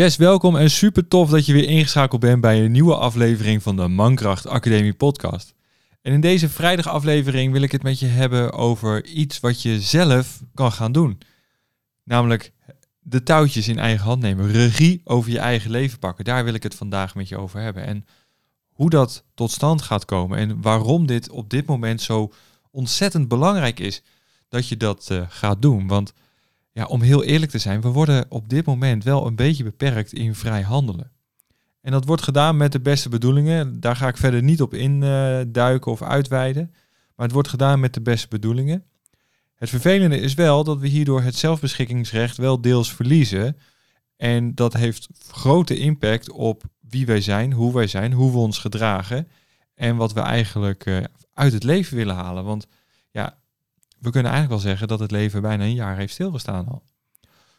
Yes, welkom en super tof dat je weer ingeschakeld bent bij een nieuwe aflevering van de Mankracht Academie podcast. En in deze vrijdagaflevering wil ik het met je hebben over iets wat je zelf kan gaan doen. Namelijk de touwtjes in eigen hand nemen, regie over je eigen leven pakken. Daar wil ik het vandaag met je over hebben. En hoe dat tot stand gaat komen en waarom dit op dit moment zo ontzettend belangrijk is dat je dat uh, gaat doen. Want ja, om heel eerlijk te zijn, we worden op dit moment wel een beetje beperkt in vrij handelen. En dat wordt gedaan met de beste bedoelingen. Daar ga ik verder niet op induiken of uitweiden. Maar het wordt gedaan met de beste bedoelingen. Het vervelende is wel dat we hierdoor het zelfbeschikkingsrecht wel deels verliezen. En dat heeft grote impact op wie wij zijn, hoe wij zijn, hoe we ons gedragen. En wat we eigenlijk uh, uit het leven willen halen. Want ja, we kunnen eigenlijk wel zeggen dat het leven bijna een jaar heeft stilgestaan al.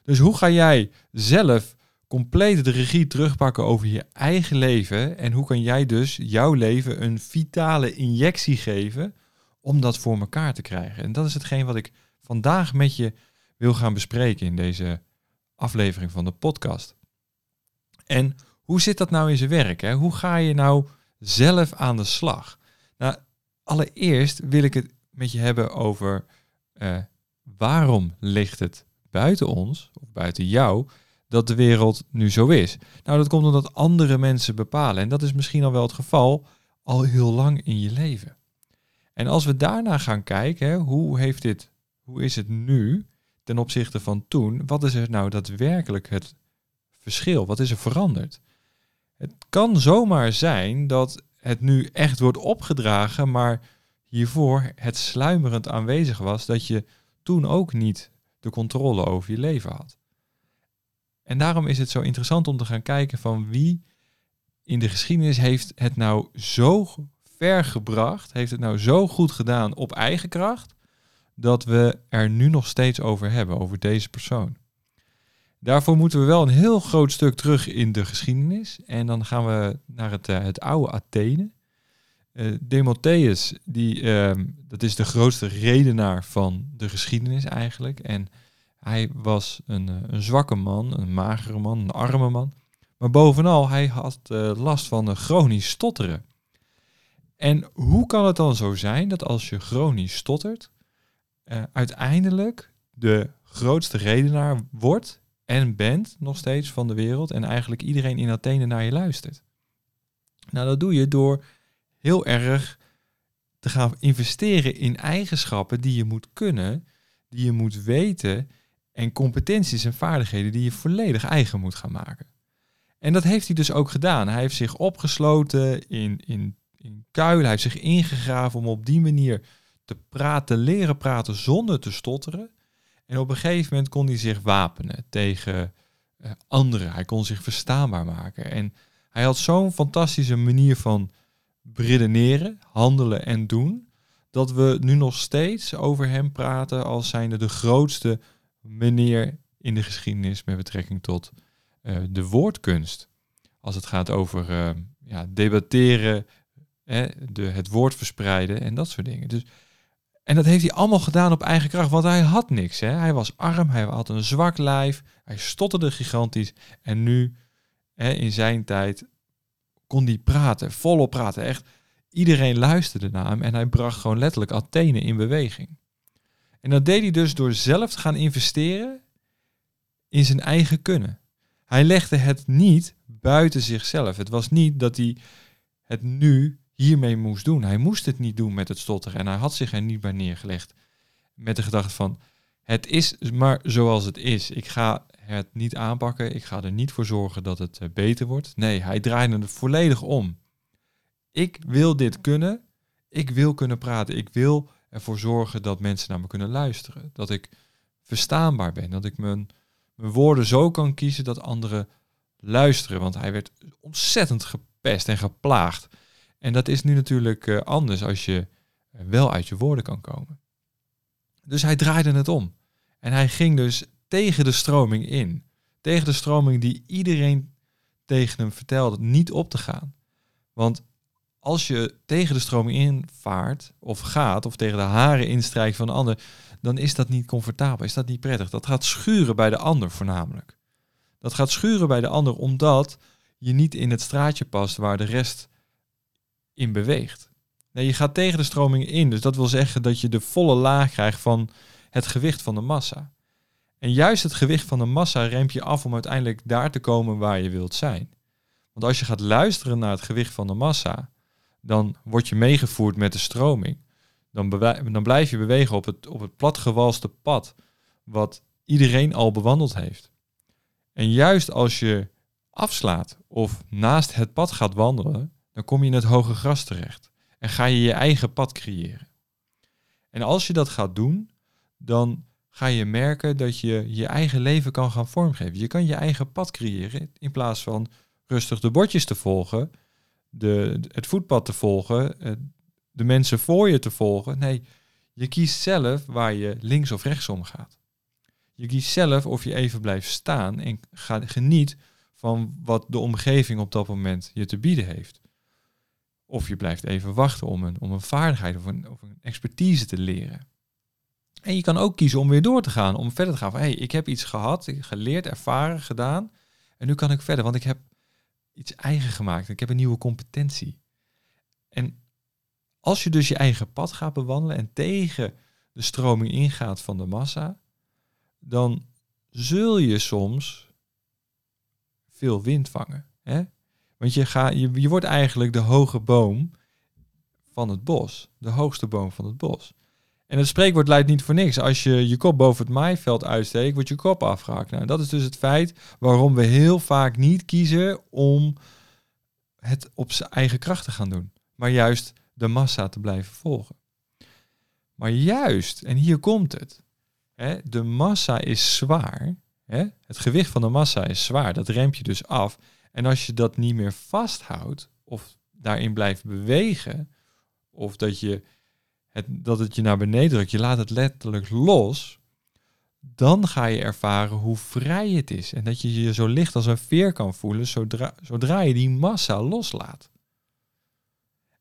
Dus hoe ga jij zelf compleet de regie terugpakken over je eigen leven? En hoe kan jij dus jouw leven een vitale injectie geven om dat voor elkaar te krijgen? En dat is hetgeen wat ik vandaag met je wil gaan bespreken in deze aflevering van de podcast. En hoe zit dat nou in zijn werk? Hè? Hoe ga je nou zelf aan de slag? Nou, allereerst wil ik het met je hebben over uh, waarom ligt het buiten ons, of buiten jou, dat de wereld nu zo is. Nou, dat komt omdat andere mensen bepalen. En dat is misschien al wel het geval al heel lang in je leven. En als we daarna gaan kijken, hoe, heeft dit, hoe is het nu ten opzichte van toen? Wat is er nou daadwerkelijk het verschil? Wat is er veranderd? Het kan zomaar zijn dat het nu echt wordt opgedragen, maar hiervoor het sluimerend aanwezig was dat je toen ook niet de controle over je leven had. En daarom is het zo interessant om te gaan kijken van wie in de geschiedenis heeft het nou zo ver gebracht, heeft het nou zo goed gedaan op eigen kracht, dat we er nu nog steeds over hebben, over deze persoon. Daarvoor moeten we wel een heel groot stuk terug in de geschiedenis. En dan gaan we naar het, uh, het oude Athene. Uh, Demotheus, die, uh, dat is de grootste redenaar van de geschiedenis eigenlijk. En hij was een, uh, een zwakke man, een magere man, een arme man. Maar bovenal, hij had uh, last van chronisch stotteren. En hoe kan het dan zo zijn dat als je chronisch stottert, uiteindelijk de grootste redenaar wordt en bent nog steeds van de wereld en eigenlijk iedereen in Athene naar je luistert? Nou, dat doe je door heel erg te gaan investeren in eigenschappen die je moet kunnen, die je moet weten en competenties en vaardigheden die je volledig eigen moet gaan maken. En dat heeft hij dus ook gedaan. Hij heeft zich opgesloten in, in, in kuilen, hij heeft zich ingegraven om op die manier te praten, leren praten zonder te stotteren. En op een gegeven moment kon hij zich wapenen tegen uh, anderen. Hij kon zich verstaanbaar maken. En hij had zo'n fantastische manier van redeneren, handelen en doen, dat we nu nog steeds over hem praten als zijnde de grootste meneer in de geschiedenis met betrekking tot uh, de woordkunst. Als het gaat over uh, ja, debatteren, hè, de, het woord verspreiden en dat soort dingen. Dus, en dat heeft hij allemaal gedaan op eigen kracht, want hij had niks. Hè. Hij was arm, hij had een zwak lijf, hij stotterde gigantisch. En nu, hè, in zijn tijd, kon hij praten, volop praten. Echt, iedereen luisterde naar hem en hij bracht gewoon letterlijk Athene in beweging. En dat deed hij dus door zelf te gaan investeren in zijn eigen kunnen. Hij legde het niet buiten zichzelf. Het was niet dat hij het nu hiermee moest doen. Hij moest het niet doen met het stotteren en hij had zich er niet bij neergelegd. Met de gedachte van, het is maar zoals het is. Ik ga het niet aanpakken. Ik ga er niet voor zorgen dat het eh, beter wordt. Nee, hij draaide het volledig om. Ik wil dit kunnen. Ik wil kunnen praten. Ik wil ervoor zorgen dat mensen naar me kunnen luisteren. Dat ik verstaanbaar ben. Dat ik mijn, mijn woorden zo kan kiezen dat anderen luisteren. Want hij werd ontzettend gepest en geplaagd. En dat is nu natuurlijk uh, anders als je wel uit je woorden kan komen. Dus hij draaide het om. En hij ging dus tegen de stroming in. Tegen de stroming die iedereen tegen hem vertelde niet op te gaan. Want als je tegen de stroming invaart of gaat of tegen de haren instrijkt van een ander, dan is dat niet comfortabel, is dat niet prettig. Dat gaat schuren bij de ander voornamelijk. Dat gaat schuren bij de ander omdat je niet in het straatje past waar de rest in beweegt. Nee, je gaat tegen de stroming in. Dus dat wil zeggen dat je de volle laag krijgt van het gewicht van de massa. En juist het gewicht van de massa remt je af om uiteindelijk daar te komen waar je wilt zijn. Want als je gaat luisteren naar het gewicht van de massa, dan word je meegevoerd met de stroming. Dan, dan blijf je bewegen op het, op het platgewalste pad wat iedereen al bewandeld heeft. En juist als je afslaat of naast het pad gaat wandelen, dan kom je in het hoge gras terecht en ga je je eigen pad creëren. En als je dat gaat doen, dan ga je merken dat je je eigen leven kan gaan vormgeven. Je kan je eigen pad creëren in plaats van rustig de bordjes te volgen, de, het voetpad te volgen, de mensen voor je te volgen. Nee, je kiest zelf waar je links of rechtsom gaat. Je kiest zelf of je even blijft staan en geniet van wat de omgeving op dat moment je te bieden heeft. Of je blijft even wachten om een, om een vaardigheid of een expertise te leren. En je kan ook kiezen om weer door te gaan, om verder te gaan van hé, hey, ik heb iets gehad, geleerd, ervaren, gedaan. En nu kan ik verder, want ik heb iets eigen gemaakt. Ik heb een nieuwe competentie. En als je dus je eigen pad gaat bewandelen en tegen de stroming ingaat van de massa, dan zul je soms veel wind vangen. Hè? Want je, gaat, je, je wordt eigenlijk de hoge boom van het bos, de hoogste boom van het bos. En het spreekwoord leidt niet voor niks. Als je je kop boven het maaiveld uitsteekt, wordt je kop afgehakt. Nou, dat is dus het feit waarom we heel vaak niet kiezen om het op zijn eigen kracht te gaan doen. Maar juist de massa te blijven volgen. Maar juist, en hier komt het. Hè, de massa is zwaar. Hè? Het gewicht van de massa is zwaar. Dat remt je dus af. En als je dat niet meer vasthoudt, of daarin blijft bewegen, of dat je het, dat het je naar beneden drukt, je laat het letterlijk los, dan ga je ervaren hoe vrij het is. En dat je je zo licht als een veer kan voelen zodra, zodra je die massa loslaat.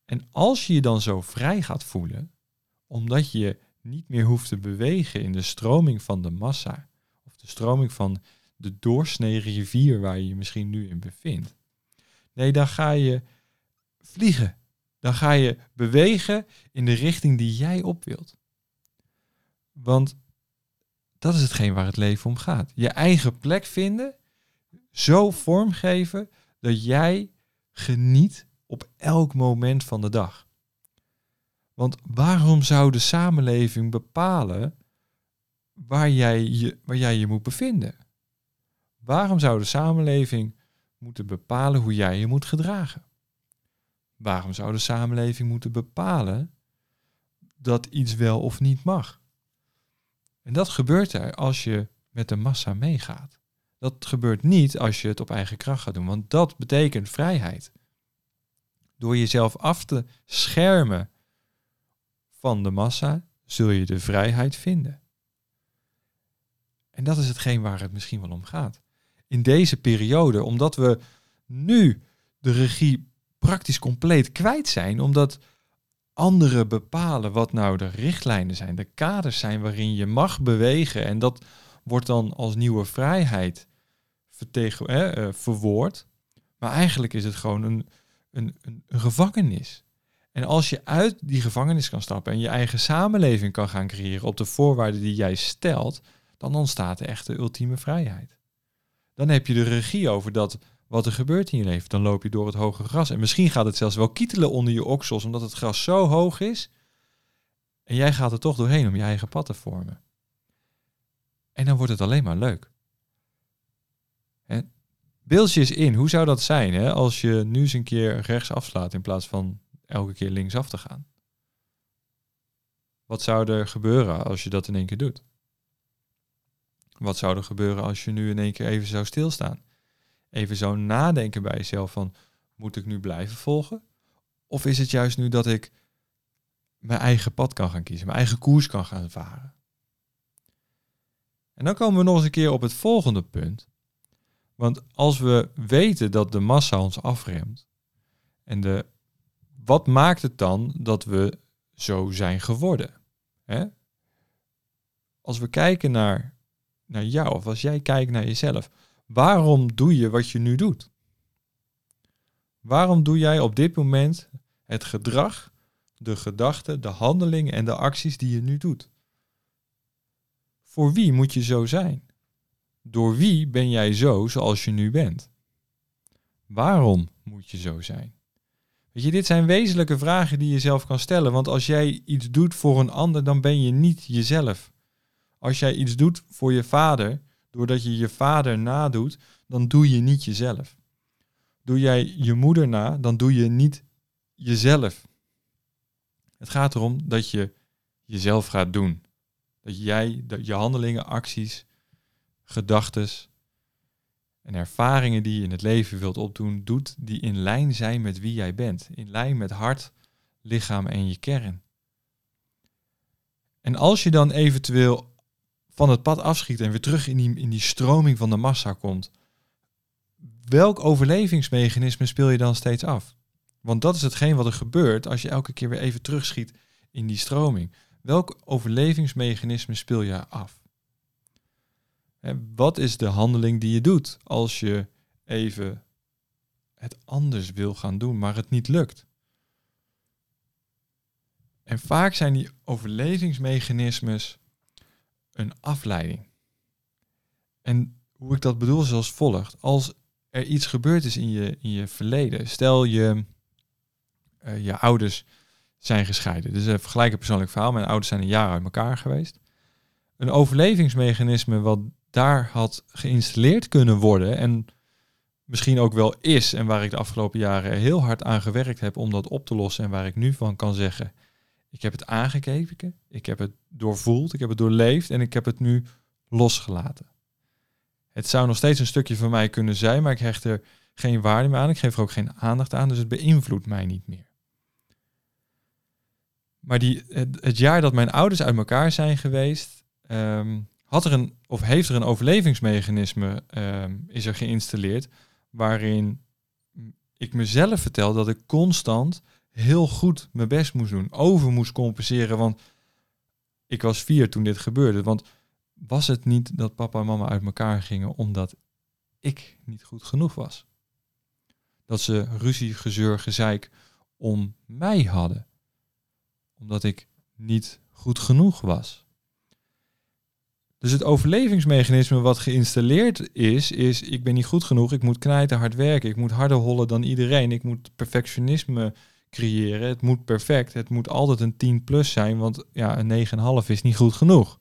En als je je dan zo vrij gaat voelen, omdat je niet meer hoeft te bewegen in de stroming van de massa, of de stroming van de doorsnee rivier waar je je misschien nu in bevindt. Nee, dan ga je vliegen dan ga je bewegen in de richting die jij op wilt. Want dat is hetgeen waar het leven om gaat. Je eigen plek vinden, zo vormgeven dat jij geniet op elk moment van de dag. Want waarom zou de samenleving bepalen waar jij je, waar jij je moet bevinden? Waarom zou de samenleving moeten bepalen hoe jij je moet gedragen? Waarom zou de samenleving moeten bepalen dat iets wel of niet mag? En dat gebeurt er als je met de massa meegaat. Dat gebeurt niet als je het op eigen kracht gaat doen, want dat betekent vrijheid. Door jezelf af te schermen van de massa, zul je de vrijheid vinden. En dat is hetgeen waar het misschien wel om gaat. In deze periode, omdat we nu de regie praktisch compleet kwijt zijn, omdat anderen bepalen wat nou de richtlijnen zijn, de kaders zijn waarin je mag bewegen. En dat wordt dan als nieuwe vrijheid vertegen, eh, verwoord. Maar eigenlijk is het gewoon een, een, een, gevangenis. En als je uit die gevangenis kan stappen en je eigen samenleving kan gaan creëren op de voorwaarden die jij stelt, dan ontstaat de ultieme vrijheid. Dan heb je de regie over dat wat er gebeurt in je leven. Dan loop je door het hoge gras. En misschien gaat het zelfs wel kietelen onder je oksels, omdat het gras zo hoog is. En jij gaat er toch doorheen om je eigen pad te vormen. En dan wordt het alleen maar leuk. Je eens in, hoe zou dat zijn hè, als je nu eens een keer rechts afslaat in plaats van elke keer linksaf te gaan? Wat zou er gebeuren als je dat in één keer doet? Wat zou er gebeuren als je nu in één keer even zou stilstaan? Even zo nadenken bij jezelf van, moet ik nu blijven volgen? Of is het juist nu dat ik mijn eigen pad kan gaan kiezen, mijn eigen koers kan gaan varen? En dan komen we nog eens een keer op het volgende punt. Want als we weten dat de massa ons afremt, en de, wat maakt het dan dat we zo zijn geworden? Hè? Als we kijken naar, naar jou, of als jij kijkt naar jezelf, Waarom doe je wat je nu doet? Waarom doe jij op dit moment het gedrag, de gedachten, de handelingen en de acties die je nu doet? Voor wie moet je zo zijn? Door wie ben jij zo zoals je nu bent? Waarom moet je zo zijn? Weet je, dit zijn wezenlijke vragen die je zelf kan stellen. Want als jij iets doet voor een ander, dan ben je niet jezelf. Als jij iets doet voor je vader, doordat je je vader nadoet, dan doe je niet jezelf. Doe jij je moeder na, dan doe je niet jezelf. Het gaat erom dat je jezelf gaat doen. Dat jij dat je handelingen, acties, gedachten en ervaringen die je in het leven wilt opdoen, doet die in lijn zijn met wie jij bent. In lijn met hart, lichaam en je kern. En als je dan eventueel van het pad afschiet en weer terug in die, in die stroming van de massa komt, welk overlevingsmechanisme speel je dan steeds af? Want dat is hetgeen wat er gebeurt als je elke keer weer even terugschiet in die stroming. Welk overlevingsmechanisme speel je af? En wat is de handeling die je doet als je even het anders wil gaan doen, maar het niet lukt? En vaak zijn die overlevingsmechanismes een afleiding. En hoe ik dat bedoel is als volgt. Als er iets gebeurd is in je, in je verleden, stel je, uh, je ouders zijn gescheiden. Dus een vergelijk een persoonlijk verhaal. Mijn ouders zijn een jaar uit elkaar geweest. Een overlevingsmechanisme wat daar had geïnstalleerd kunnen worden en misschien ook wel is en waar ik de afgelopen jaren heel hard aan gewerkt heb om dat op te lossen en waar ik nu van kan zeggen, ik heb het aangekeken, ik heb het doorvoeld, ik heb het doorleefd en ik heb het nu losgelaten. Het zou nog steeds een stukje van mij kunnen zijn, maar ik hecht er geen waarde meer aan. Ik geef er ook geen aandacht aan, dus het beïnvloedt mij niet meer. Maar die, het, jaar dat mijn ouders uit elkaar zijn geweest, ehm, had er een, of heeft er een overlevingsmechanisme ehm, is er geïnstalleerd, waarin ik mezelf vertel dat ik constant heel goed mijn best moest doen, over moest compenseren, want ik was vier toen dit gebeurde. Want was het niet dat papa en mama uit elkaar gingen omdat ik niet goed genoeg was? Dat ze ruzie, gezeur, gezeik om mij hadden. Omdat ik niet goed genoeg was. Dus het overlevingsmechanisme wat geïnstalleerd is, is ik ben niet goed genoeg, ik moet knijten, hard werken, ik moet harder hollen dan iedereen, ik moet perfectionisme creëren, het moet perfect, het moet altijd een 10 plus zijn, want ja, een 9,5 is niet goed genoeg.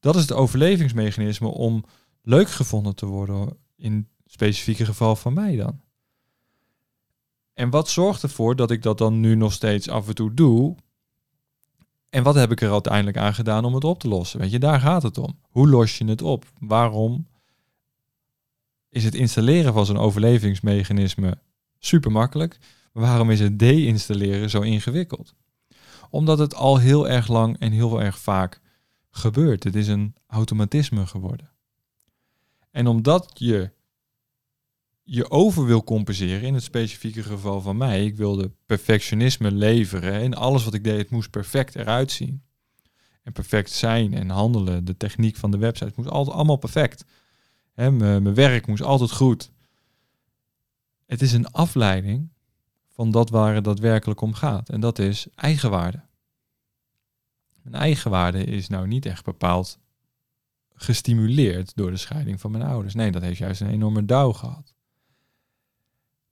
Dat is het overlevingsmechanisme om leuk gevonden te worden, in het specifieke geval van mij dan. En wat zorgt ervoor dat ik dat dan nu nog steeds af en toe doe? En wat heb ik er uiteindelijk aan gedaan om het op te lossen? Weet je, daar gaat het om. Hoe los je het op? Waarom is het installeren van zo'n overlevingsmechanisme super makkelijk? Waarom is het deinstalleren zo ingewikkeld? Omdat het al heel erg lang en heel erg vaak gebeurt. Het is een automatisme geworden. En omdat je je over wil compenseren, in het specifieke geval van mij, ik wilde perfectionisme leveren en alles wat ik deed, het moest perfect eruit zien. En perfect zijn en handelen, de techniek van de website moest altijd allemaal perfect. mijn werk moest altijd goed. Het is een afleiding van dat waar het daadwerkelijk om gaat. En dat is eigenwaarde. Mijn eigenwaarde is nou niet echt bepaald gestimuleerd door de scheiding van mijn ouders. Nee, dat heeft juist een enorme dauw gehad.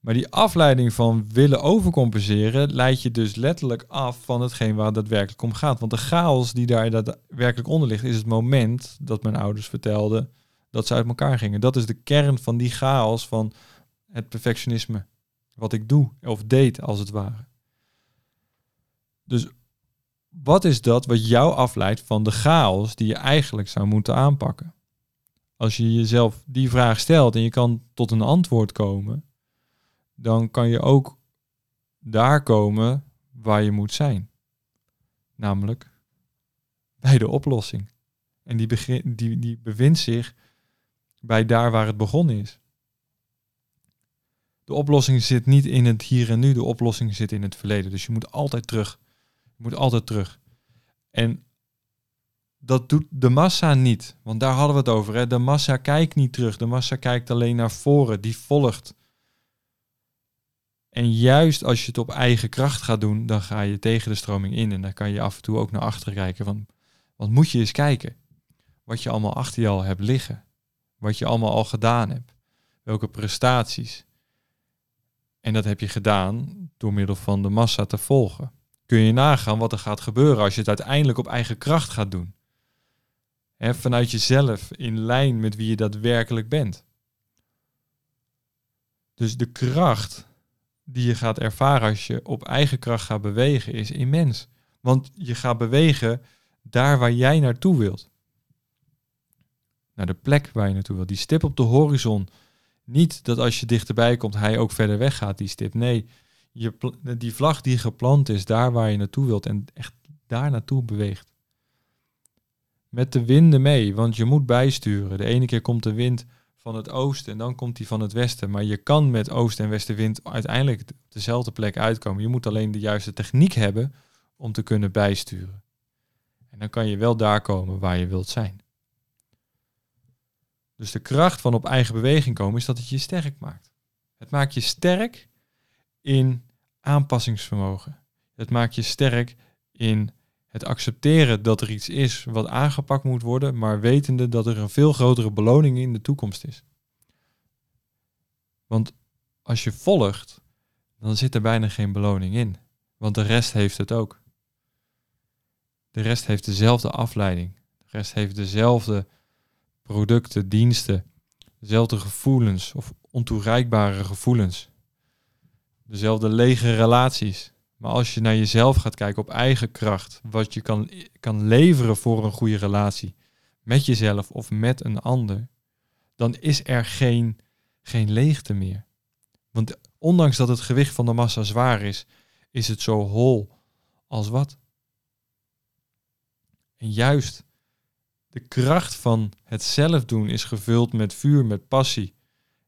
Maar die afleiding van willen overcompenseren leidt je dus letterlijk af van hetgeen waar het daadwerkelijk om gaat. Want de chaos die daar daadwerkelijk onder ligt, is het moment dat mijn ouders vertelden dat ze uit elkaar gingen. Dat is de kern van die chaos van het perfectionisme. Wat ik doe of deed als het ware. Dus wat is dat wat jou afleidt van de chaos die je eigenlijk zou moeten aanpakken? Als je jezelf die vraag stelt en je kan tot een antwoord komen, dan kan je ook daar komen waar je moet zijn. Namelijk bij de oplossing. En die, begin, die, die bevindt zich bij daar waar het begonnen is. De oplossing zit niet in het hier en nu, de oplossing zit in het verleden. Dus je moet altijd terug. Je moet altijd terug. En dat doet de massa niet. Want daar hadden we het over. Hè? De massa kijkt niet terug. De massa kijkt alleen naar voren. Die volgt. En juist als je het op eigen kracht gaat doen, dan ga je tegen de stroming in. En dan kan je af en toe ook naar achteren kijken. Van, want moet je eens kijken wat je allemaal achter je al hebt liggen. Wat je allemaal al gedaan hebt. Welke prestaties. En dat heb je gedaan door middel van de massa te volgen. Kun je nagaan wat er gaat gebeuren als je het uiteindelijk op eigen kracht gaat doen. He, vanuit jezelf, in lijn met wie je daadwerkelijk bent. Dus de kracht die je gaat ervaren als je op eigen kracht gaat bewegen is immens. Want je gaat bewegen daar waar jij naartoe wilt. Naar de plek waar je naartoe wilt. Die stip op de horizon. Niet dat als je dichterbij komt, hij ook verder weg gaat, die stip. Nee, je, die vlag die geplant is, daar waar je naartoe wilt en echt daar naartoe beweegt. Met de winden mee, want je moet bijsturen. De ene keer komt de wind van het oosten en dan komt die van het westen. Maar je kan met oost- en westenwind uiteindelijk op dezelfde plek uitkomen. Je moet alleen de juiste techniek hebben om te kunnen bijsturen. En dan kan je wel daar komen waar je wilt zijn. Dus de kracht van op eigen beweging komen is dat het je sterk maakt. Het maakt je sterk in aanpassingsvermogen. Het maakt je sterk in het accepteren dat er iets is wat aangepakt moet worden, maar wetende dat er een veel grotere beloning in de toekomst is. Want als je volgt, dan zit er bijna geen beloning in. Want de rest heeft het ook. De rest heeft dezelfde afleiding. De rest heeft dezelfde producten, diensten, dezelfde gevoelens of ontoereikbare gevoelens. Dezelfde lege relaties. Maar als je naar jezelf gaat kijken op eigen kracht, wat je kan, kan leveren voor een goede relatie met jezelf of met een ander, dan is er geen, geen leegte meer. Want ondanks dat het gewicht van de massa zwaar is, is het zo hol als wat. En juist de kracht van het zelf doen is gevuld met vuur, met passie.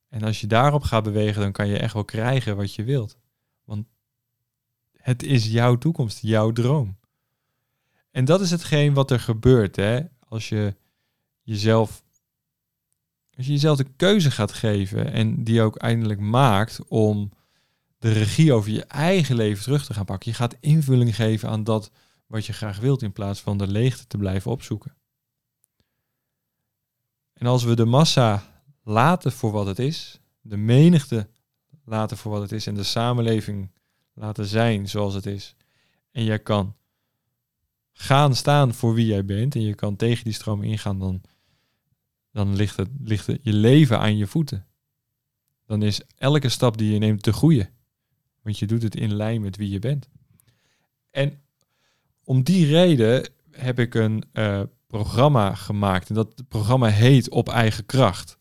En als je daarop gaat bewegen, dan kan je echt wel krijgen wat je wilt. Want het is jouw toekomst, jouw droom. En dat is hetgeen wat er gebeurt, hè? Als je jezelf, als je jezelf de keuze gaat geven en die ook eindelijk maakt om de regie over je eigen leven terug te gaan pakken. Je gaat invulling geven aan dat wat je graag wilt in plaats van de leegte te blijven opzoeken. En als we de massa laten voor wat het is, de menigte laten voor wat het is en de samenleving laten zijn zoals het is. En jij kan gaan staan voor wie jij bent en je kan tegen die stroom ingaan, dan, dan ligt, het, ligt je leven aan je voeten. Dan is elke stap die je neemt te goede. Want je doet het in lijn met wie je bent. En om die reden heb ik een uh, programma gemaakt. En dat programma heet Op eigen kracht.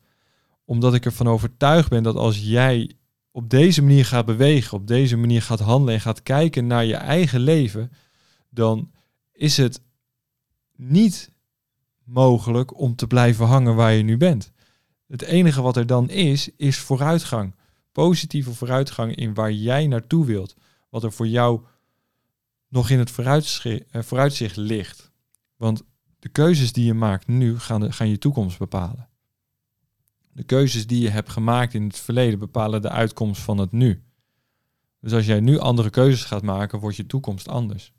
Omdat ik ervan overtuigd ben dat als jij op deze manier gaat bewegen, op deze manier gaat handelen en gaat kijken naar je eigen leven, dan is het niet mogelijk om te blijven hangen waar je nu bent. Het enige wat er dan is, is vooruitgang. Positieve vooruitgang in waar jij naartoe wilt. Wat er voor jou nog in het eh, vooruitzicht ligt. Want de keuzes die je maakt nu gaan, gaan je toekomst bepalen. De keuzes die je hebt gemaakt in het verleden bepalen de uitkomst van het nu. Dus als jij nu andere keuzes gaat maken, wordt je toekomst anders.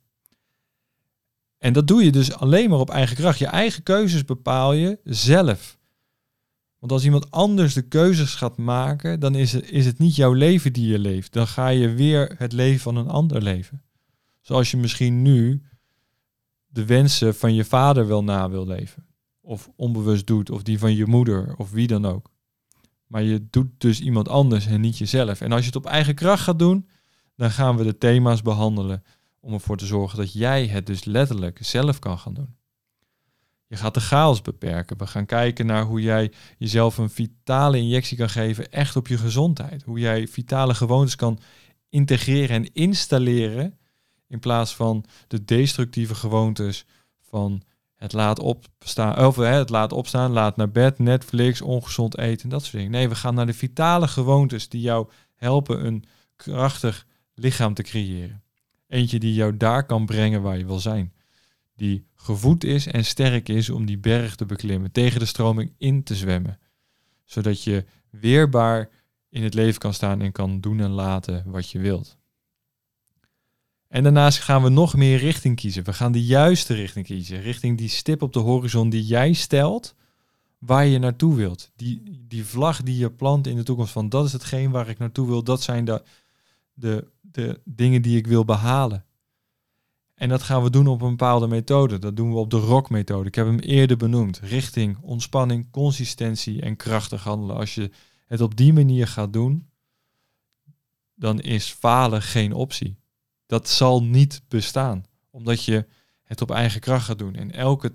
En dat doe je dus alleen maar op eigen kracht. Je eigen keuzes bepaal je zelf. Want als iemand anders de keuzes gaat maken, dan is is het niet jouw leven die je leeft. Dan ga je weer het leven van een ander leven. Zoals je misschien nu de wensen van je vader wel na wil leven. Of onbewust doet, of die van je moeder, of wie dan ook. Maar je doet dus iemand anders en niet jezelf. En als je het op eigen kracht gaat doen, dan gaan we de thema's behandelen om ervoor te zorgen dat jij het dus letterlijk zelf kan gaan doen. Je gaat de chaos beperken. We gaan kijken naar hoe jij jezelf een vitale injectie kan geven, echt op je gezondheid. Hoe jij vitale gewoontes kan integreren en installeren in plaats van de destructieve gewoontes van het laat opstaan, het laat opstaan, laat naar bed, Netflix, ongezond eten, dat soort dingen. Nee, we gaan naar de vitale gewoontes die jou helpen een krachtig lichaam te creëren. Eentje die jou daar kan brengen waar je wil zijn. die gevoed is en sterk is om die berg te beklimmen, tegen de stroming in te zwemmen. Zodat je weerbaar in het leven kan staan en kan doen en laten wat je wilt. En daarnaast gaan we nog meer richting kiezen. We gaan de juiste richting kiezen. Richting die stip op de horizon die jij stelt, waar je naartoe wilt. Die, die vlag die je plant in de toekomst van dat is hetgeen waar ik naartoe wil. Dat zijn de, de, de dingen die ik wil behalen. En dat gaan we doen op een bepaalde methode. Dat doen we op de ROC-methode. Ik heb hem eerder benoemd. Richting, ontspanning, consistentie en krachtig handelen. Als je het op die manier gaat doen, dan is falen geen optie. Dat zal niet bestaan, omdat je het op eigen kracht gaat doen. En elke,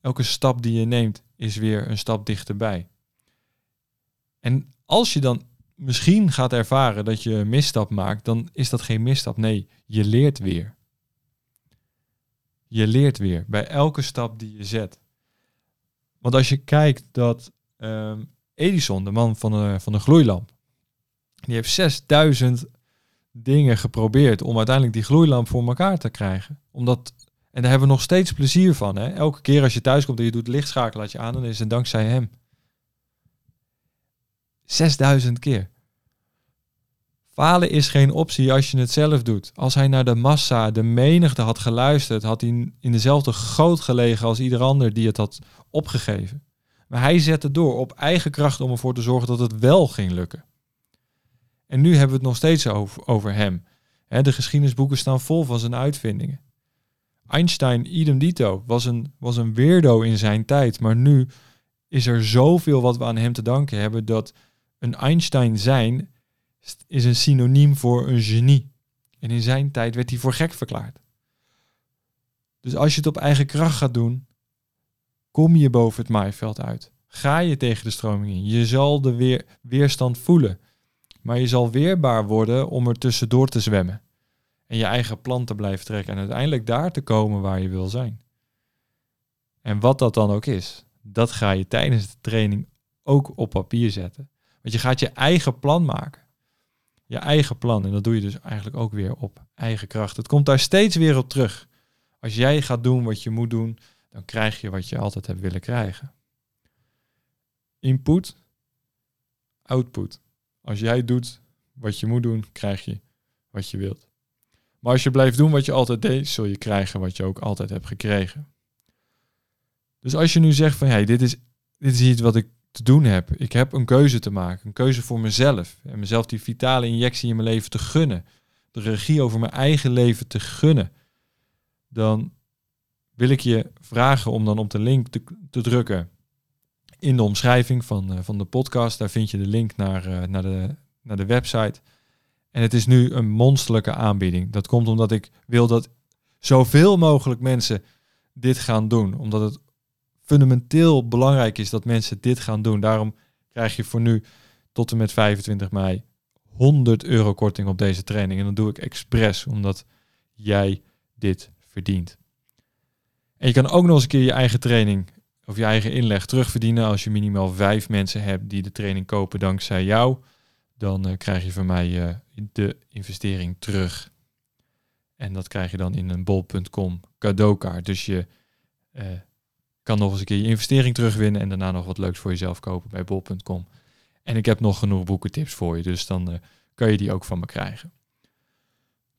elke stap die je neemt is weer een stap dichterbij. En als je dan misschien gaat ervaren dat je een misstap maakt, dan is dat geen misstap. Nee, je leert weer. Je leert weer bij elke stap die je zet. Want als je kijkt dat um, Edison, de man van de, van de gloeilamp, die heeft 6000 dingen geprobeerd om uiteindelijk die gloeilamp voor elkaar te krijgen. Omdat, en daar hebben we nog steeds plezier van. Hè? Elke keer als je thuis komt en je doet lichtschakelaartje aan, dan is het dankzij hem. 6000 keer. Falen is geen optie als je het zelf doet. Als hij naar de massa, de menigte had geluisterd, had hij in dezelfde goot gelegen als ieder ander die het had opgegeven. Maar hij zette door op eigen kracht om ervoor te zorgen dat het wel ging lukken. En nu hebben we het nog steeds over, hem. de geschiedenisboeken staan vol van zijn uitvindingen. Einstein, idem dito, was een, was een weirdo in zijn tijd. Maar nu is er zoveel wat we aan hem te danken hebben dat een Einstein zijn is een synoniem voor een genie. En in zijn tijd werd hij voor gek verklaard. Dus als je het op eigen kracht gaat doen, kom je boven het maaiveld uit. Ga je tegen de stroming in. Je zal de weer, weerstand voelen. Maar je zal weerbaar worden om er tussendoor te zwemmen. En je eigen plan te blijven trekken. En uiteindelijk daar te komen waar je wil zijn. En wat dat dan ook is, dat ga je tijdens de training ook op papier zetten. Want je gaat je eigen plan maken. Je eigen plan. En dat doe je dus eigenlijk ook weer op eigen kracht. Het komt daar steeds weer op terug. Als jij gaat doen wat je moet doen, dan krijg je wat je altijd hebt willen krijgen. Input, output. Als jij doet wat je moet doen, krijg je wat je wilt. Maar als je blijft doen wat je altijd deed, zul je krijgen wat je ook altijd hebt gekregen. Dus als je nu zegt van hey, dit is, dit is iets wat ik te doen heb. Ik heb een keuze te maken, een keuze voor mezelf. En mezelf die vitale injectie in mijn leven te gunnen. De regie over mijn eigen leven te gunnen. Dan wil ik je vragen om dan op de link te, te drukken in de omschrijving van, uh, van de podcast. Daar vind je de link naar, uh, naar, de, naar de website. En het is nu een monsterlijke aanbieding. Dat komt omdat ik wil dat zoveel mogelijk mensen dit gaan doen. Omdat het fundamenteel belangrijk is dat mensen dit gaan doen. Daarom krijg je voor nu tot en met 25 mei 100 euro korting op deze training. En dat doe ik expres, omdat jij dit verdient. En je kan ook nog eens een keer je eigen training of je eigen inleg terugverdienen als je minimaal vijf mensen hebt die de training kopen dankzij jou. Dan uh, krijg je van mij uh, de investering terug. En dat krijg je dan in een bol.com cadeaukaart. Dus je uh, kan nog eens een keer je investering terugwinnen en daarna nog wat leuks voor jezelf kopen bij bol.com. En ik heb nog genoeg boekentips voor je, dus dan kan je die ook van me krijgen.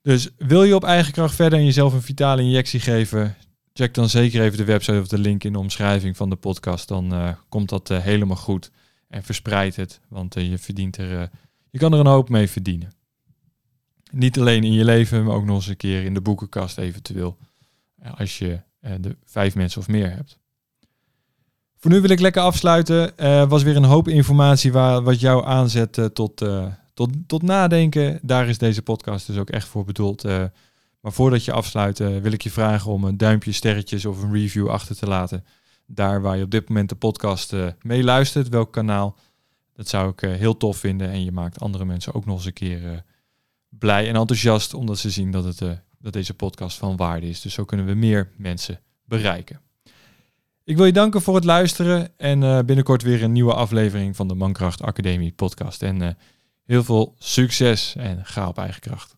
Dus wil je op eigen kracht verder en jezelf een vitale injectie geven, check dan zeker even de website of de link in de omschrijving van de podcast. Dan uh, komt dat uh, helemaal goed en verspreid het, want je verdient er, je kan er een hoop mee verdienen. Niet alleen in je leven, maar ook nog eens een keer in de boekenkast eventueel, als je de vijf mensen of meer hebt. Voor nu wil ik lekker afsluiten. Uh, was weer een hoop informatie waar, wat jou aanzet tot, tot, tot nadenken. Daar is deze podcast dus ook echt voor bedoeld. Maar voordat je afsluit, wil ik je vragen om een duimpje, sterretjes of een review achter te laten. Daar waar je op dit moment de podcast mee luistert, welk kanaal. Dat zou ik heel tof vinden. En je maakt andere mensen ook nog eens een keer blij en enthousiast. Omdat ze zien dat, het, dat deze podcast van waarde is. Dus zo kunnen we meer mensen bereiken. Ik wil je danken voor het luisteren en uh, binnenkort weer een nieuwe aflevering van de Mankracht Academie podcast. En uh, heel veel succes en ga op eigen kracht.